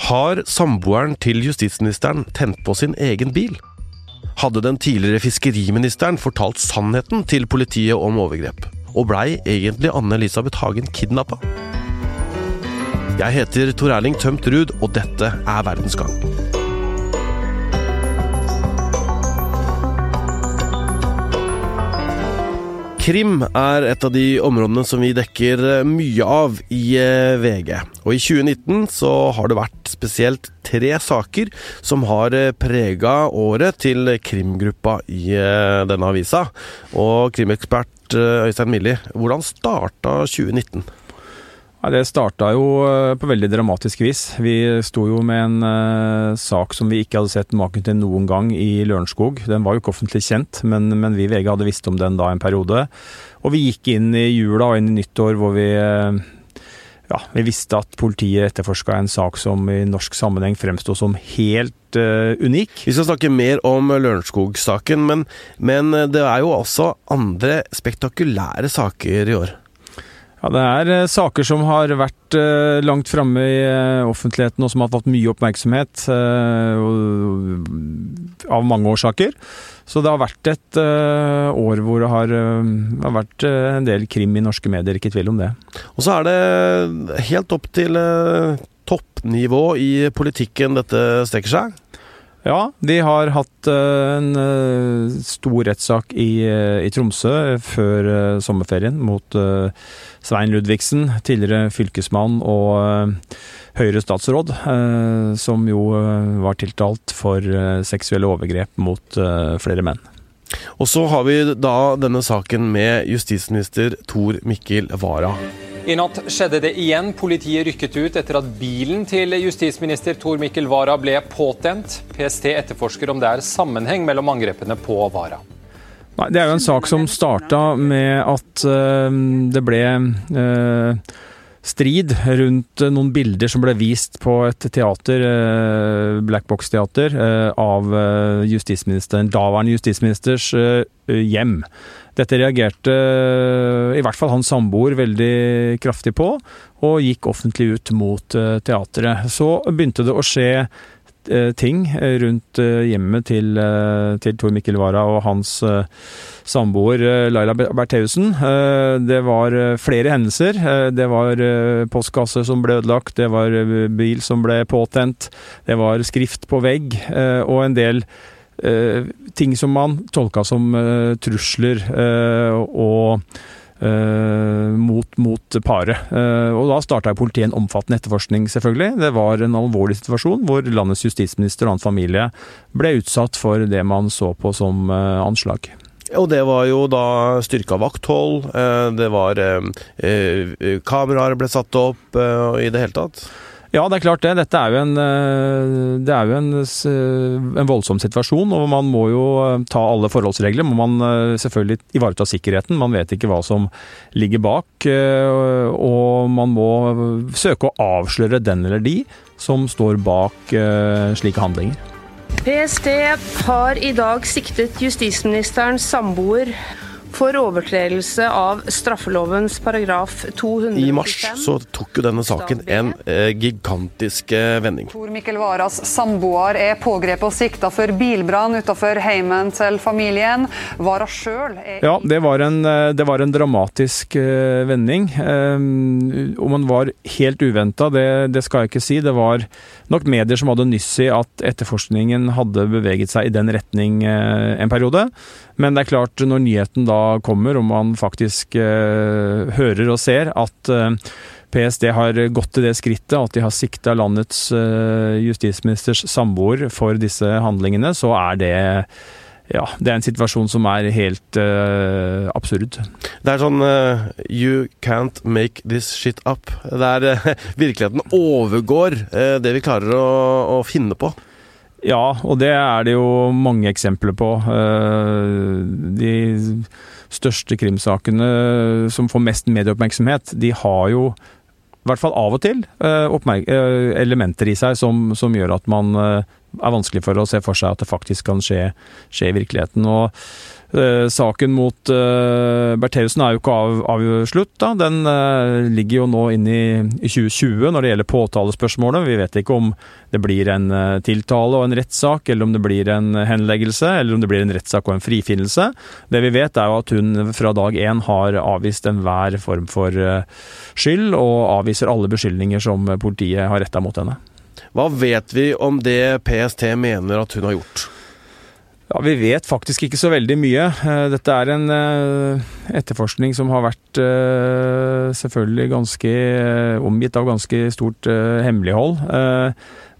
Har samboeren til justisministeren tent på sin egen bil? Hadde den tidligere fiskeriministeren fortalt sannheten til politiet om overgrep? Og blei egentlig Anne-Elisabeth Hagen kidnappa? Jeg heter Tor Erling Tømt Ruud, og dette er Verdensgang. Krim er et av de områdene som vi dekker eh, mye av i eh, VG. Og i 2019 så har det vært spesielt tre saker som har eh, prega året til krimgruppa i denne avisa. Og krimekspert Øystein Milli, hvordan starta 2019? Ja, det starta jo eh, på veldig dramatisk vis. Vi sto jo med en uh, sak som vi ikke hadde sett maken til noen gang i Lørenskog. Den var jo ikke offentlig kjent, men, men vi i VG hadde visst om den da en periode. Og vi gikk inn i jula og inn i nyttår hvor vi uh, ja, vi visste at politiet etterforska en sak som i norsk sammenheng fremsto som helt uh, unik. Vi skal snakke mer om Lørenskog-saken, men, men det er jo også andre spektakulære saker i år. Ja, Det er eh, saker som har vært eh, langt framme i eh, offentligheten og som har fått mye oppmerksomhet av mange årsaker. Så det har vært et år hvor det har, har, vært en del krim i norske medier, ikke tvil om det. Og så er det helt opp til toppnivå i politikken dette strekker seg? Ja, de har hatt eh, en eh, stor rettssak i, eh, i, Tromsø før sommerferien mot Svein Ludvigsen, tidligere fylkesmann og Høyre statsråd, som jo var tiltalt for seksuelle overgrep mot flere menn. Og så har vi da denne saken med justisminister Tor Mikkel Wara. I natt skjedde det igjen. Politiet rykket ut etter at bilen til justisminister Tor Mikkel Wara ble påtent. PST etterforsker om det er sammenheng mellom angrepene på Wara. Det er jo en sak som starta med at uh, det ble uh, strid rundt noen bilder som ble vist på et teater, Black Box-teater, av justisministeren, daværende justisministers hjem. Dette reagerte eh, i hvert fall hans samboer veldig kraftig på, og gikk offentlig ut mot eh, teatret. Så begynte det å skje eh, ting rundt hjemmet til, til Tor Mikkel Wara og hans samboer Laila Bertheussen. Det var flere hendelser. Det var postkasse som ble ødelagt, det var bil som ble påtent, det var skrift på vegg, og en del ting som man tolka som eh, trusler eh, og mot, mot paret. og da starta politiet en omfattende etterforskning, selvfølgelig. Det var en alvorlig situasjon hvor landets justisminister og hans familie ble utsatt for det man så på som anslag. Og det var jo da styrka vakthold, det var Kameraer ble satt opp i det hele tatt. Ja, det er klart det. Dette er jo en, eh, det er jo en, en, voldsom situasjon, og man må jo eh, ta alle forholdsregler. Må man eh, selvfølgelig ivareta sikkerheten. Man vet ikke hva som ligger bak. Og man må søke å avsløre den eller de som står bak slike handlinger. PST har i dag siktet justisministerens samboer for overtredelse av straffelovens paragraf 200. I mars så tok jo denne saken en eh, gigantisk eh, vending. Tor Mikkel Waras samboer er pågrepet og sikta for bilbrann utenfor heimen til familien. Wara sjøl er Ja, det var en, eh, det var en dramatisk eh, vending. Um, og man var helt uventa, det, det, skal jeg ikke si. Det var nok medier som hadde nyss i at etterforskningen hadde beveget seg i den retning eh, en periode. Men det er klart, når nyheten da kommer, og man faktisk eh, hører og ser at eh, PST har gått til det skrittet at de har sikta landets eh, justisministers samboer for disse handlingene, så er det ja, det er en situasjon som er helt uh, absurd. Det er sånn uh, You can't make this shit up. Det er uh, Virkeligheten overgår det vi klarer å, å finne på. Ja, og det er det jo mange eksempler på. Eh, de største krimsakene som får mest medieoppmerksomhet, de har jo i hvert fall av og til eh, elementer i seg som, som gjør at man er vanskelig for å se for seg at det faktisk kan skje, skje i virkeligheten. og Uh, saken mot uh, Bertheussen er jo ikke av, avslutt. Da. Den uh, ligger jo nå inne i, i, 2020 når det gjelder påtalespørsmålet. Vi vet ikke om det blir en tiltale og en rettssak, eller om det blir en henleggelse, eller om det blir en rettssak og en frifinnelse. Det vi vet er jo at hun fra dag én har avvist enhver form for skyld, og avviser alle beskyldninger som politiet har retta mot henne. Hva vet vi om det PST mener at hun har gjort? Ja, Vi vet faktisk ikke så veldig mye. Eh, dette er en eh, etterforskning som har vært eh, selvfølgelig ganske omgitt av ganske stort hemmelighold.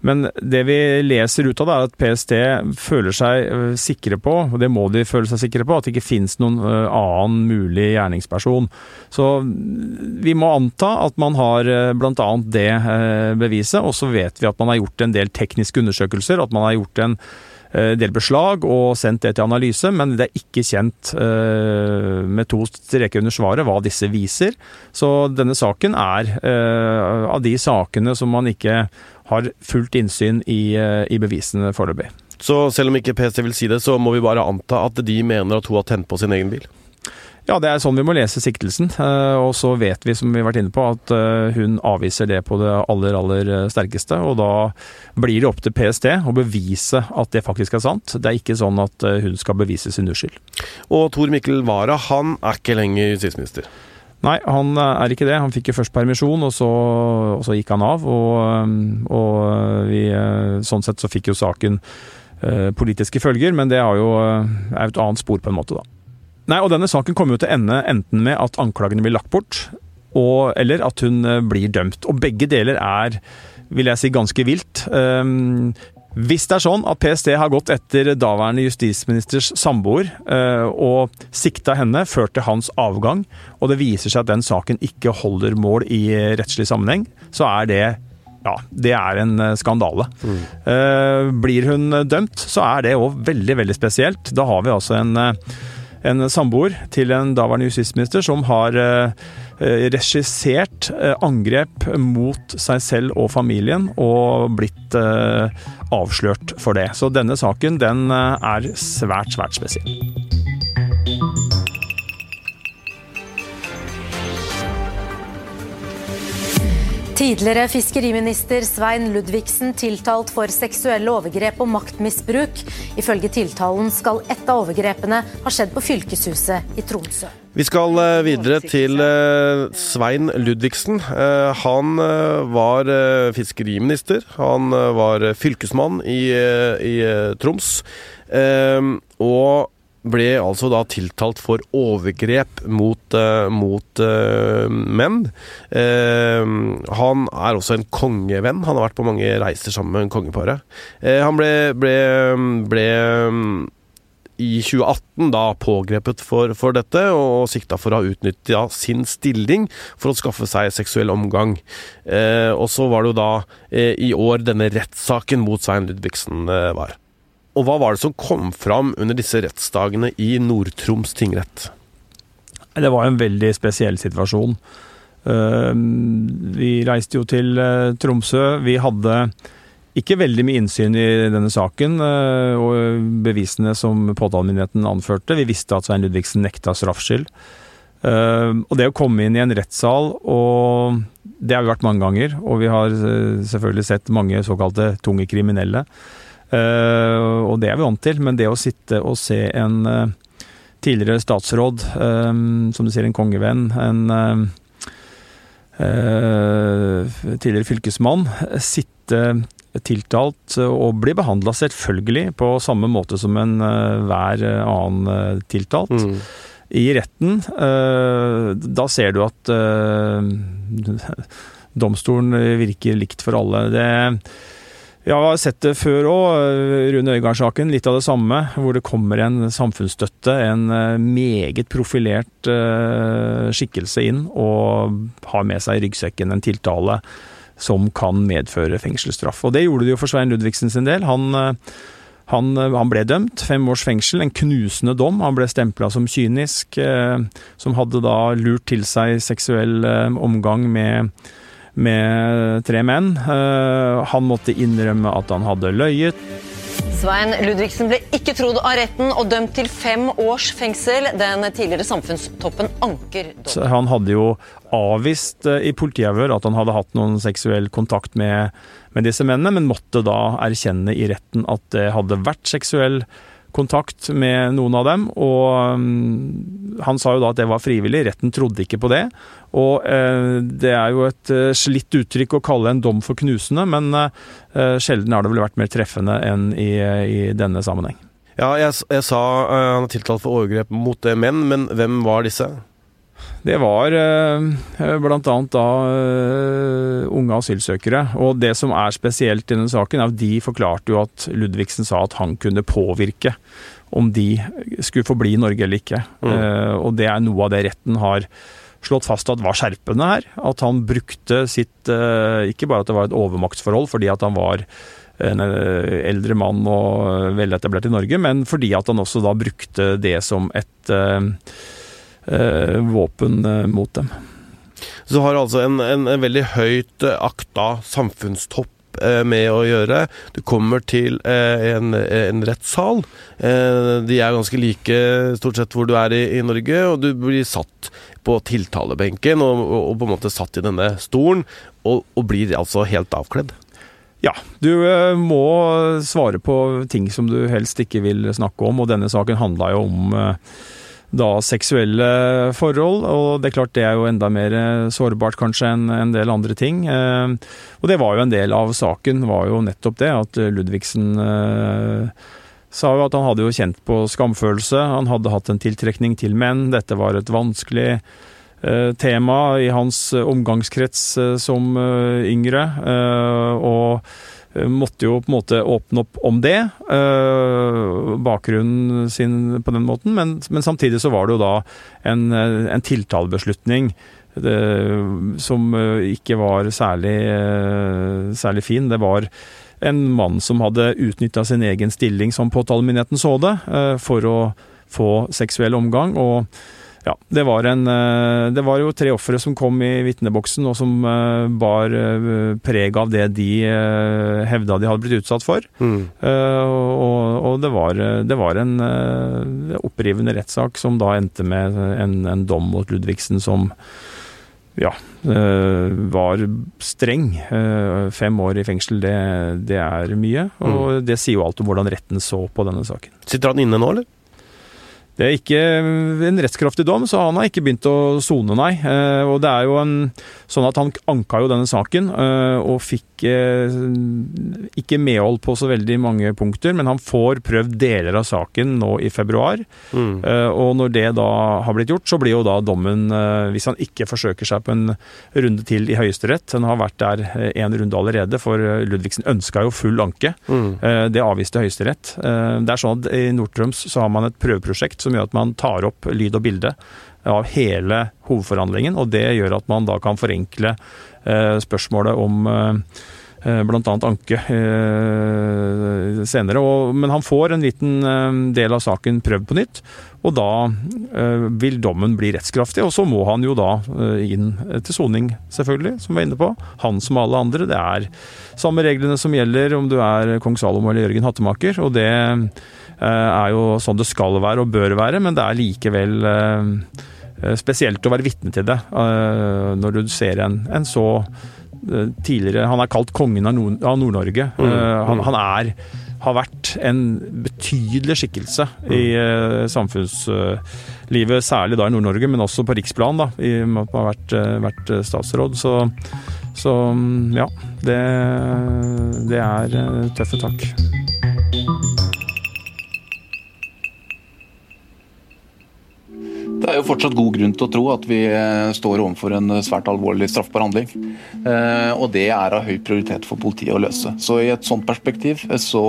Men det vi leser ut av det, er at PST føler seg sikre på, og det må de føle seg sikre på, at det ikke finnes noen annen mulig gjerningsperson. Så vi må anta at man har bl.a. det beviset, og så vet vi at man har gjort en del tekniske undersøkelser, at man har gjort en del beslag og sendt det til analyse, men det er ikke kjent eh, med to streker under svaret hva disse viser. Så denne saken er eh, av de sakene som man ikke har fullt innsyn i, i bevisene foreløpig. Så selv om ikke PST vil si det, så må vi bare anta at de mener at hun har tent på sin egen bil? Ja, det er sånn vi må lese siktelsen. Eh, og så vet vi, som vi har vært inne på, at eh, hun avviser det på det aller, aller eh, sterkeste. Og da blir det opp til PST å bevise at det faktisk er sant. Det er ikke sånn at hun skal bevise sin uskyld. Og Tor Mikkel Wara, han er ikke lenger justisminister? Nei, han er ikke det. Han fikk jo først permisjon, og så, og så gikk han av. Og, og vi, sånn sett så fikk jo saken politiske følger, men det er jo er et annet spor, på en måte, da. Nei, og denne saken kommer jo til å ende enten med at anklagene blir lagt bort, og, eller at hun eh, blir dømt. Og begge deler er, vil jeg si, ganske vilt. Hvis det er sånn at PST har gått etter daværende justisministers samboer uh, og sikta henne, ført til hans avgang, og det viser seg at den saken ikke holder mål i rettslig sammenheng, så er det ja, det er en skandale. Mm. Blir hun dømt, så er det òg veldig, veldig spesielt. Da har vi altså en en samboer til en daværende justisminister som har eh, eh, regissert eh, angrep mot seg selv og familien, og blitt avslørt for det. Så denne saken den er svært, svært spesiell. Tidligere fiskeriminister Svein Ludvigsen tiltalt for seksuelle overgrep og maktmisbruk. Ifølge tiltalen skal et av overgrepene ha skjedd på fylkeshuset i Tromsø. Vi skal eh, videre til eh, Svein Ludvigsen. Eh, han var fiskeriminister. Han var fylkesmann i, i Troms. Og ble altså da tiltalt for overgrep mot, uh, mot uh, menn. Uh, han er også en kongevenn. Han har vært på mange reiser sammen med kongeparet. han ble, ble, ble i 2018 da pågrepet for, for dette, og sikta for å ha utnytta sin stilling for å skaffe seg seksuell omgang. og så var det jo da i år denne rettssaken mot Svein Ludvigsen var. Og hva var det som kom fram under disse rettsdagene i Nord-Troms tingrett? Det var en veldig spesiell situasjon. Eh, vi reiste jo til eh, Tromsø. Vi hadde ikke veldig mye innsyn i denne saken eh, og bevisene som påtalemyndigheten anførte. Vi visste at Svein Ludvigsen nekta straffskyld. Og det å komme inn i en rettssal, og det har vi vært mange ganger, og vi har selvfølgelig sett mange såkalte tunge kriminelle. Uh, og det er vi vant til, men det å sitte og se en uh, tidligere statsråd, um, som du sier, en kongevenn, en tidligere fylkesmann, sitte tiltalt og bli behandla selvfølgelig på samme måte som enhver annen tiltalt. Mm. I retten, da ser du at domstolen virker likt for alle. Det ja, vi har sett det før òg. Eh, Rune Øygard-saken, litt av det samme. Hvor det kommer en samfunnsstøtte, en eh, meget profilert uh, skikkelse inn og har med seg i ryggsekken en tiltale som kan medføre fengselsstraff. Og det gjorde det jo for Svein Ludvigsen sin del. Han, han, han ble dømt. Fem års fengsel, en knusende dom. Han ble stempla som kynisk, som hadde da lurt til seg seksuell omgang med med tre menn. Eh, han måtte innrømme at han hadde løyet. Svein Ludvigsen ble ikke trodd av retten og dømt til fem års fengsel. Den tidligere samfunnstoppen anker dommen. Han hadde jo avvist eh, i politiavhør at han hadde hatt noen seksuell kontakt med, med disse mennene, men måtte da erkjenne i retten at det hadde vært seksuell kontakt med noen av dem. Og um, han sa jo da at det var frivillig, retten trodde ikke på det. Og eh, det er jo et uh, slitt uttrykk å kalle en dom for knusende, men eh, sjelden har det vel vært mer treffende enn i, i denne sammenheng. Ja, jeg, jeg sa han er tiltalt for overgrep mot menn, men hvem var disse? Det var eh, bl.a. da eh, unge asylsøkere. Og det som er spesielt i denne saken, er at de forklarte jo at Ludvigsen sa at han kunne påvirke om de skulle få bli i Norge eller ikke. Mm. Eh, og det er noe av det retten har slått fast at var skjerpende her. At han brukte sitt Ikke bare at det var et overmaktsforhold fordi at han var en eldre mann og veletablert i Norge, men fordi at han også da brukte det som et Eh, våpen eh, mot dem. Så har altså en, en, en veldig høyt eh, akta samfunnstopp med å gjøre. Du kommer til en, en rettssal. De er ganske like stort sett hvor du er i, i Norge, og du blir satt på tiltalebenken og, og, på en måte satt i denne stolen, og, og blir altså helt avkledd. Ja, du må svare på ting som du helst ikke vil snakke om, og denne saken handla jo om da seksuelle forhold, og det er klart det er jo enda mer eh, sårbart kanskje enn en del andre ting. Eh, og det var jo en del av saken, var jo nettopp det, at Ludvigsen eh, sa jo at han hadde jo kjent på skamfølelse, han hadde hatt en tiltrekning til menn, dette var et vanskelig tema i hans omgangskrets som yngre, og måtte jo på en måte åpne opp om det, eh, bakgrunnen sin på den måten. Men, men, samtidig så var det jo da en, eh, en tiltalebeslutning som ikke var særlig, særlig fin. Det var en mann som hadde utnytta sin egen stilling som påtalemyndigheten så det, for å få seksuell omgang. og ja, det var, en, eh, det var jo tre ofre som kom i vitneboksen, og som eh, bar eh, preg av det de hevda de hadde blitt utsatt for. Mm. Og, og, det var, det var en opprivende rettssak som da endte med en, en dom mot Ludvigsen som ja, var streng. Fem år i fengsel, det, det er mye. Og mm. det sier jo alt om hvordan retten så på denne saken. Sitter han inne nå, eller? Det er ikke en rettskraftig dom, så han har ikke begynt å sone, nei. Eh, og det er jo en, sånn at han anka jo denne saken, eh, og fikk eh, ikke medhold på så veldig mange punkter, men han får prøvd deler av saken nå i februar. Mm. Og når det da har blitt gjort, så blir jo da dommen, hvis han ikke forsøker seg på en runde til i Høyesterett Han har vært der en runde allerede, for Ludvigsen ønska jo full anke. Mm. Det avviste Høyesterett. Det er sånn at i Nord-Troms så har man et prøveprosjekt som gjør at man tar opp lyd og bilde av hele hovedforhandlingen. Og det gjør at man da kan forenkle eh, spørsmålet om eh, eh bl.a. anke senere. Men han får en liten del av saken prøvd på nytt, og da vil dommen bli rettskraftig. Og så må han jo da inn til soning, selvfølgelig, som vi er inne på. Han som alle andre. Det er samme reglene som gjelder om du er kong Salomo eller Jørgen Hattemaker. og det er jo sånn det skal være og bør være, men det er likevel eh, eh, spesielt å være vitne til det når du ser en, en så tidligere Han er kalt kongen av Nord-Norge. Mm, mm. han, han, er har vært en betydelig skikkelse i uh, samfunnslivet, særlig da i Nord-Norge, men også på riksplan, da, i og med at man har vært, vært statsråd. Så, så, mm, ja, det, det er tøffe tak. Det er jo fortsatt god grunn til å tro at vi eh, står overfor en svært alvorlig straffbar handling. Eh, og det er av høy prioritet for politiet å løse. Så i et sånt perspektiv eh, så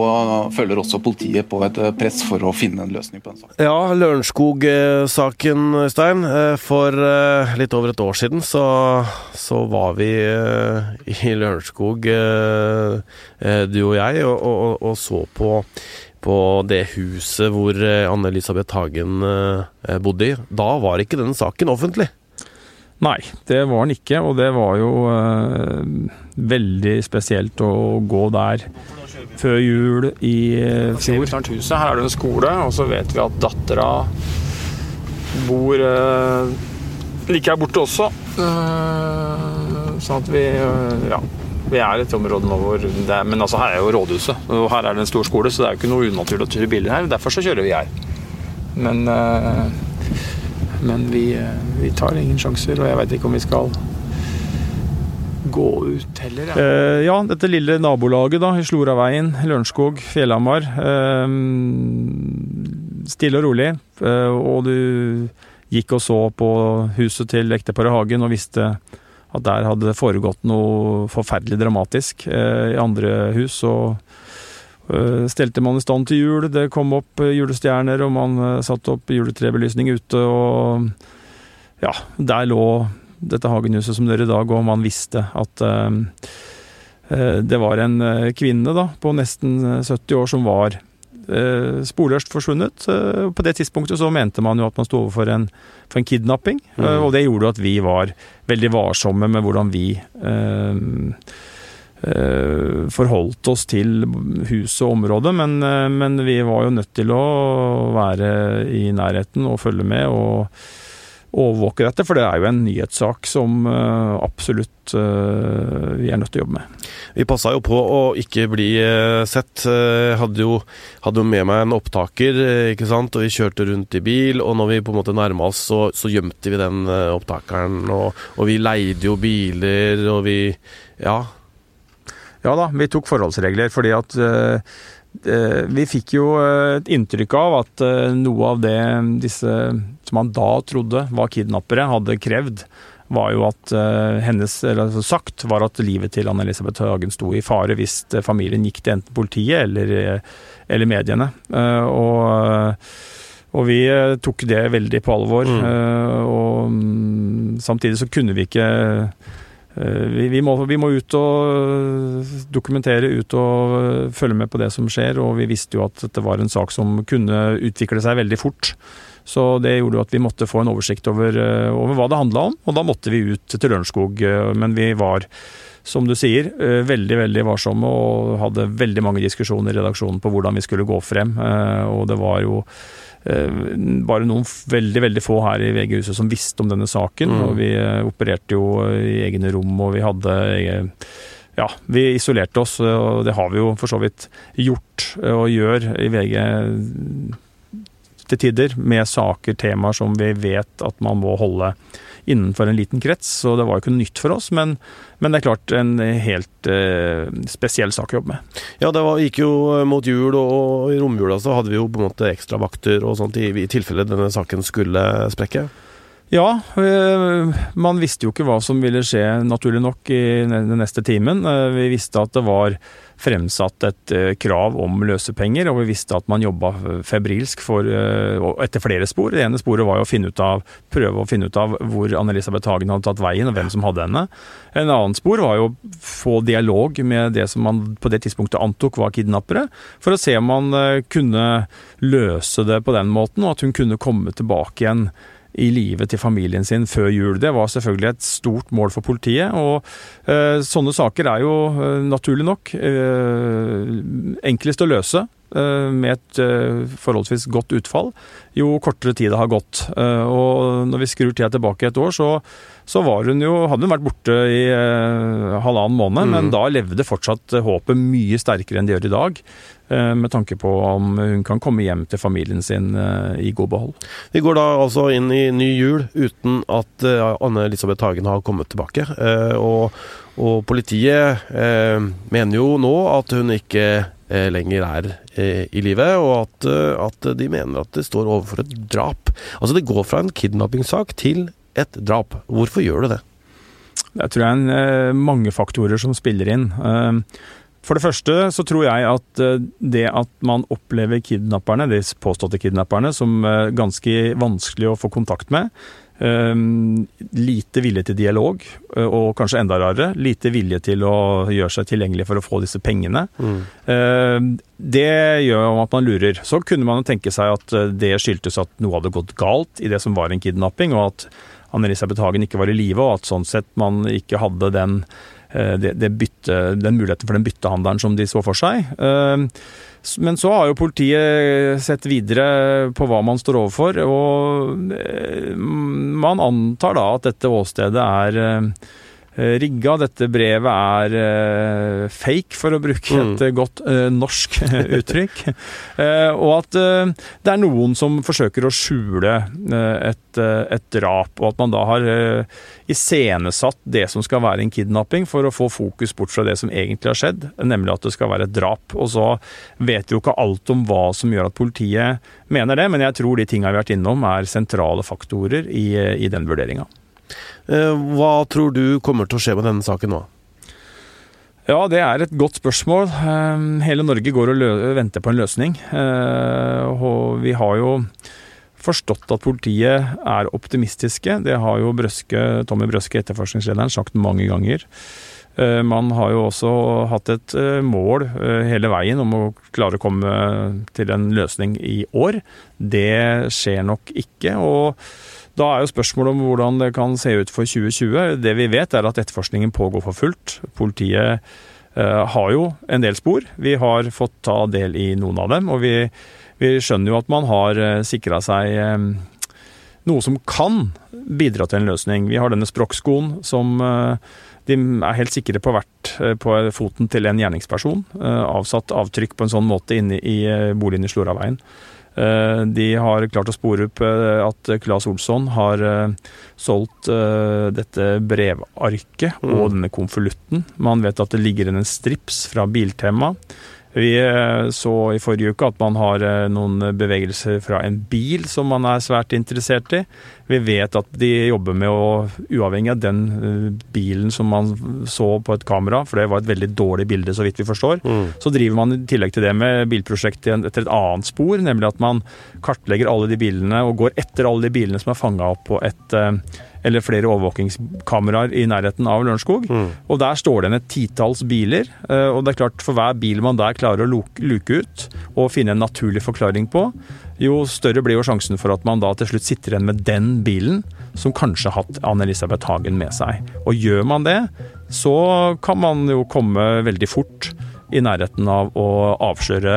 følger også politiet på et press for å finne en løsning på den saken. Ja, Lørenskog-saken, Stein. For litt over et år siden så, så var vi i Lørenskog, du og jeg, og, og, og så på på det huset hvor eh, Anne-Elisabeth Hagen eh, bodde i. Da var ikke den saken offentlig? Nei, det var den ikke, og det var jo eh, veldig spesielt å gå der før jul i eh, fjor. Huset. Her er det en skole, og så vet vi at dattera bor eh, like her borte også. Eh, sånn at vi ja, vi er et område nå hvor er, Men altså, her er jo rådhuset, og her er det en stor skole, så det er jo ikke noe unaturlig å kjøre biler her. Derfor så kjører vi her. Men, eh, men vi, eh, vi tar ingen sjanser, og jeg veit ikke om vi skal gå ut heller. Ja. Eh, ja, dette lille nabolaget da, i Sloraveien, Lørenskog, Fjellhamar. Eh, stille og rolig. Eh, og du gikk og så på huset til ekteparet Hagen og visste at der hadde det foregått noe forferdelig dramatisk. Eh, I andre hus så eh, stelte man i stand til jul, det kom opp eh, julestjerner, og man satte opp juletrebelysning ute, og ja, der lå dette hagenhuset som dere i dag, og man visste at det var en kvinne da, på nesten eh, 70 år som var sporløst forsvunnet. Eh, På det tidspunktet så mente man jo at man sto overfor en, for en kidnapping, eh, Mm. og det gjorde at vi var veldig varsomme med hvordan vi eh, eh, forholdt oss til huset og området, men, eh, men vi var jo nødt til å være i nærheten og følge med og overvåke dette, for det er jo en nyhetssak som eh, absolutt eh, vi er nødt til å jobbe med. Vi passa jo på å ikke bli eh, sett. Hadde, jo, hadde jo med meg en opptaker, ikke sant, og vi kjørte rundt i bil. Og når vi på en måte nærma oss, så, så gjemte vi den opptakeren. Og, og vi leide jo biler, og vi Ja. Ja da, vi tok forholdsregler, fordi at vi fikk jo et inntrykk av at noe av det disse man da trodde var kidnappere, hadde krevd, var jo at eh, hennes, eller altså sagt, var at livet til Anne-Elisabeth Hagen sto i fare hvis eh, familien gikk til enten politiet eller, eh, eller mediene. Og, og vi tok det veldig på alvor. Mm. og mm, samtidig så kunne vi ikke Vi, vi, må, vi må ut og dokumentere, ut og følge med på det som skjer. Og vi visste jo at dette var en sak som kunne utvikle seg veldig fort. Så det gjorde jo at vi måtte få en oversikt over, eh, over hva det handla om. Og da måtte vi ut til Lørenskog. eh, Men vi var, som du sier, eh, veldig veldig varsomme og hadde veldig mange diskusjoner i redaksjonen på hvordan vi skulle gå frem. Og det var jo bare noen veldig veldig få her i VG-huset som visste om denne saken. Mm. Og vi opererte jo i egne rom, og vi hadde Ja, vi isolerte oss, og det har vi jo for så vidt gjort og gjør i VG til tider, med saker, temaer som vi vet at man må holde innenfor en liten krets. Så det var jo ikke noe nytt for oss, men, men det er klart en helt eh, spesiell sak å jobbe med. Ja, det var, gikk jo mot jul, og i romjula så hadde vi jo på en måte ekstravakter og sånt i, i tilfelle denne saken skulle sprekke. Ja, øh, man visste jo ikke hva som ville skje, naturlig nok, i den neste timen. Eh, Vi visste at det var fremsatt et eh, krav om løsepenger, og vi visste at man jobba febrilsk for, eh, etter flere spor. Det ene sporet var å av, prøve å finne ut av hvor Anne-Elisabeth Hagen hadde tatt veien, og hvem som hadde henne. En annen spor var jo å få dialog med det som man på det tidspunktet antok var kidnappere, for å se om man eh, kunne løse det på den måten, og at hun kunne komme tilbake igjen i livet til familien sin før jul. Det var selvfølgelig et stort mål for politiet. Og eh, sånne saker er jo eh, naturlig nok eh, enklest å løse eh, med et eh, forholdsvis godt utfall, jo kortere tid det har gått. Eh, og når vi skrur tida tilbake et år, så, så var hun jo, hadde hun vært borte i halvannen måned, men da levde fortsatt håpet mye sterkere enn det gjør i dag. Eh, Med tanke på om hun kan komme hjem til familien sin eh, i god behold. Vi går da altså inn i ny jul uten at eh, Anne-Elisabeth Hagen har kommet tilbake. Og, og politiet mener jo nå at hun ikke lenger er i livet, og at, at de mener at det står overfor et drap. Altså det går fra en kidnappingssak til et drap. Hvorfor gjør det det? Jeg tror det er en, mange faktorer som spiller inn. For det første så tror jeg at eh, det at man opplever kidnapperne, de påståtte kidnapperne, som eh, ganske vanskelig å få kontakt med. eh, Lite vilje til dialog, eh, og kanskje enda rarere, lite vilje til å gjøre seg tilgjengelig for å få disse pengene. Mm. Det gjør at man lurer. Så kunne man jo tenke seg at det skyldtes at noe hadde gått galt i det som var en kidnapping, og at Anne-Elisabeth Hagen ikke var i live, og at sånn sett man ikke hadde den det, det bytte, den muligheten for den byttehandelen som de så for seg. Men så har jo politiet sett videre på hva man står overfor, og man antar da at dette åstedet er Eh, rigga. Dette brevet er uh, fake, for å bruke mm. et godt norsk uttrykk. Og at det er noen som forsøker å skjule et, et, drap, og at man da har iscenesatt det som skal være en kidnapping, for å få fokus bort fra det som egentlig har skjedd, nemlig at det skal være et drap. Og så vet jo ikke alt om hva som gjør at politiet mener det, men jeg tror de tinga vi har vært innom er sentrale faktorer i, i den vurderinga. Eh, hva tror du kommer til å skje med denne saken nå? Ja, det er et godt spørsmål. Eh, hele Norge går og venter på en løsning. Eh, og vi har jo forstått at politiet er optimistiske. Det har jo Brøske, Tommy Brøske, etterforskningslederen, sagt mange ganger. Man har jo også hatt et mål hele veien om å klare å komme til en løsning i år. Det skjer nok ikke. og da er jo spørsmålet om hvordan det kan se ut for 2020. Det vi vet er at etterforskningen pågår for fullt. Politiet uh, har jo en del spor. Vi har fått ta del i noen av dem. Og vi, vi skjønner jo at man har eh, sikra seg um, noe som kan bidra til en løsning. Vi har denne språkskoen som uh, de er helt sikre på hvert på foten til en gjerningsperson. Avsatt avtrykk på en sånn måte inne i boligen i Sloraveien. Eh, de har klart å spore opp eh, at Claes Olsson har eh, solgt dette brevarket og mm. denne konvolutten. Man vet at det ligger en strips fra Biltema. Vi så i forrige uke at man har noen bevegelser fra en bil som man er svært interessert i. Vi vet at de jobber med å, uavhengig av den eh, bilen som man så på et kamera, for det var et veldig dårlig bilde, så vidt vi forstår, mm. så driver man i tillegg til det med bilprosjektet etter et annet spor, nemlig at man kartlegger alle de bilene og går etter alle de bilene som er fanga opp på et eh, eller flere overvåkingskameraer i nærheten av Lørenskog. Mm. Og der står det igjen et titalls biler. Eh, og det er klart, for hver bil man der klarer å luke ut og finne en naturlig forklaring på, jo større blir jo sjansen for at man da til slutt sitter igjen med den bilen som kanskje har hatt Anne-Elisabeth Hagen med seg. Og gjør man det, så kan man jo komme veldig fort i nærheten av å avsløre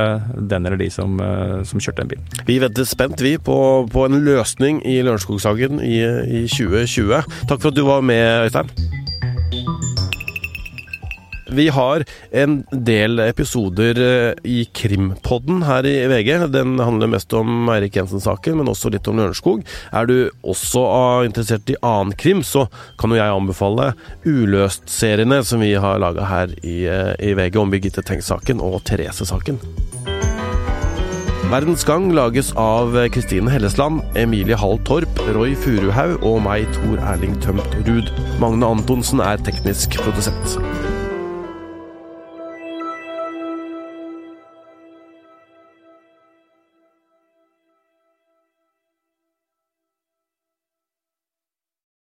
den eller de som, eh, som kjørte en bil. Vi venter spent vi på, på en løsning i Lørenskog-saken i, i 2020. Takk for at du var med, Øystein. Vi har en del episoder eh, i Krimpodden her i VG. Den handler mest om Eirik Jensen-saken, men også litt om Lørenskog. Er du også interessert i annen krim, så kan jo jeg anbefale Uløst-seriene som vi har laga her i, eh, i, VG om Birgitte Tengs-saken og Therese-saken. Verdens Gang lages av Kristine Hellesland, Emilie Hall Torp, Roy Furuhaug og meg, Tor Erling Tømt Ruud. Magne Antonsen er teknisk produsent.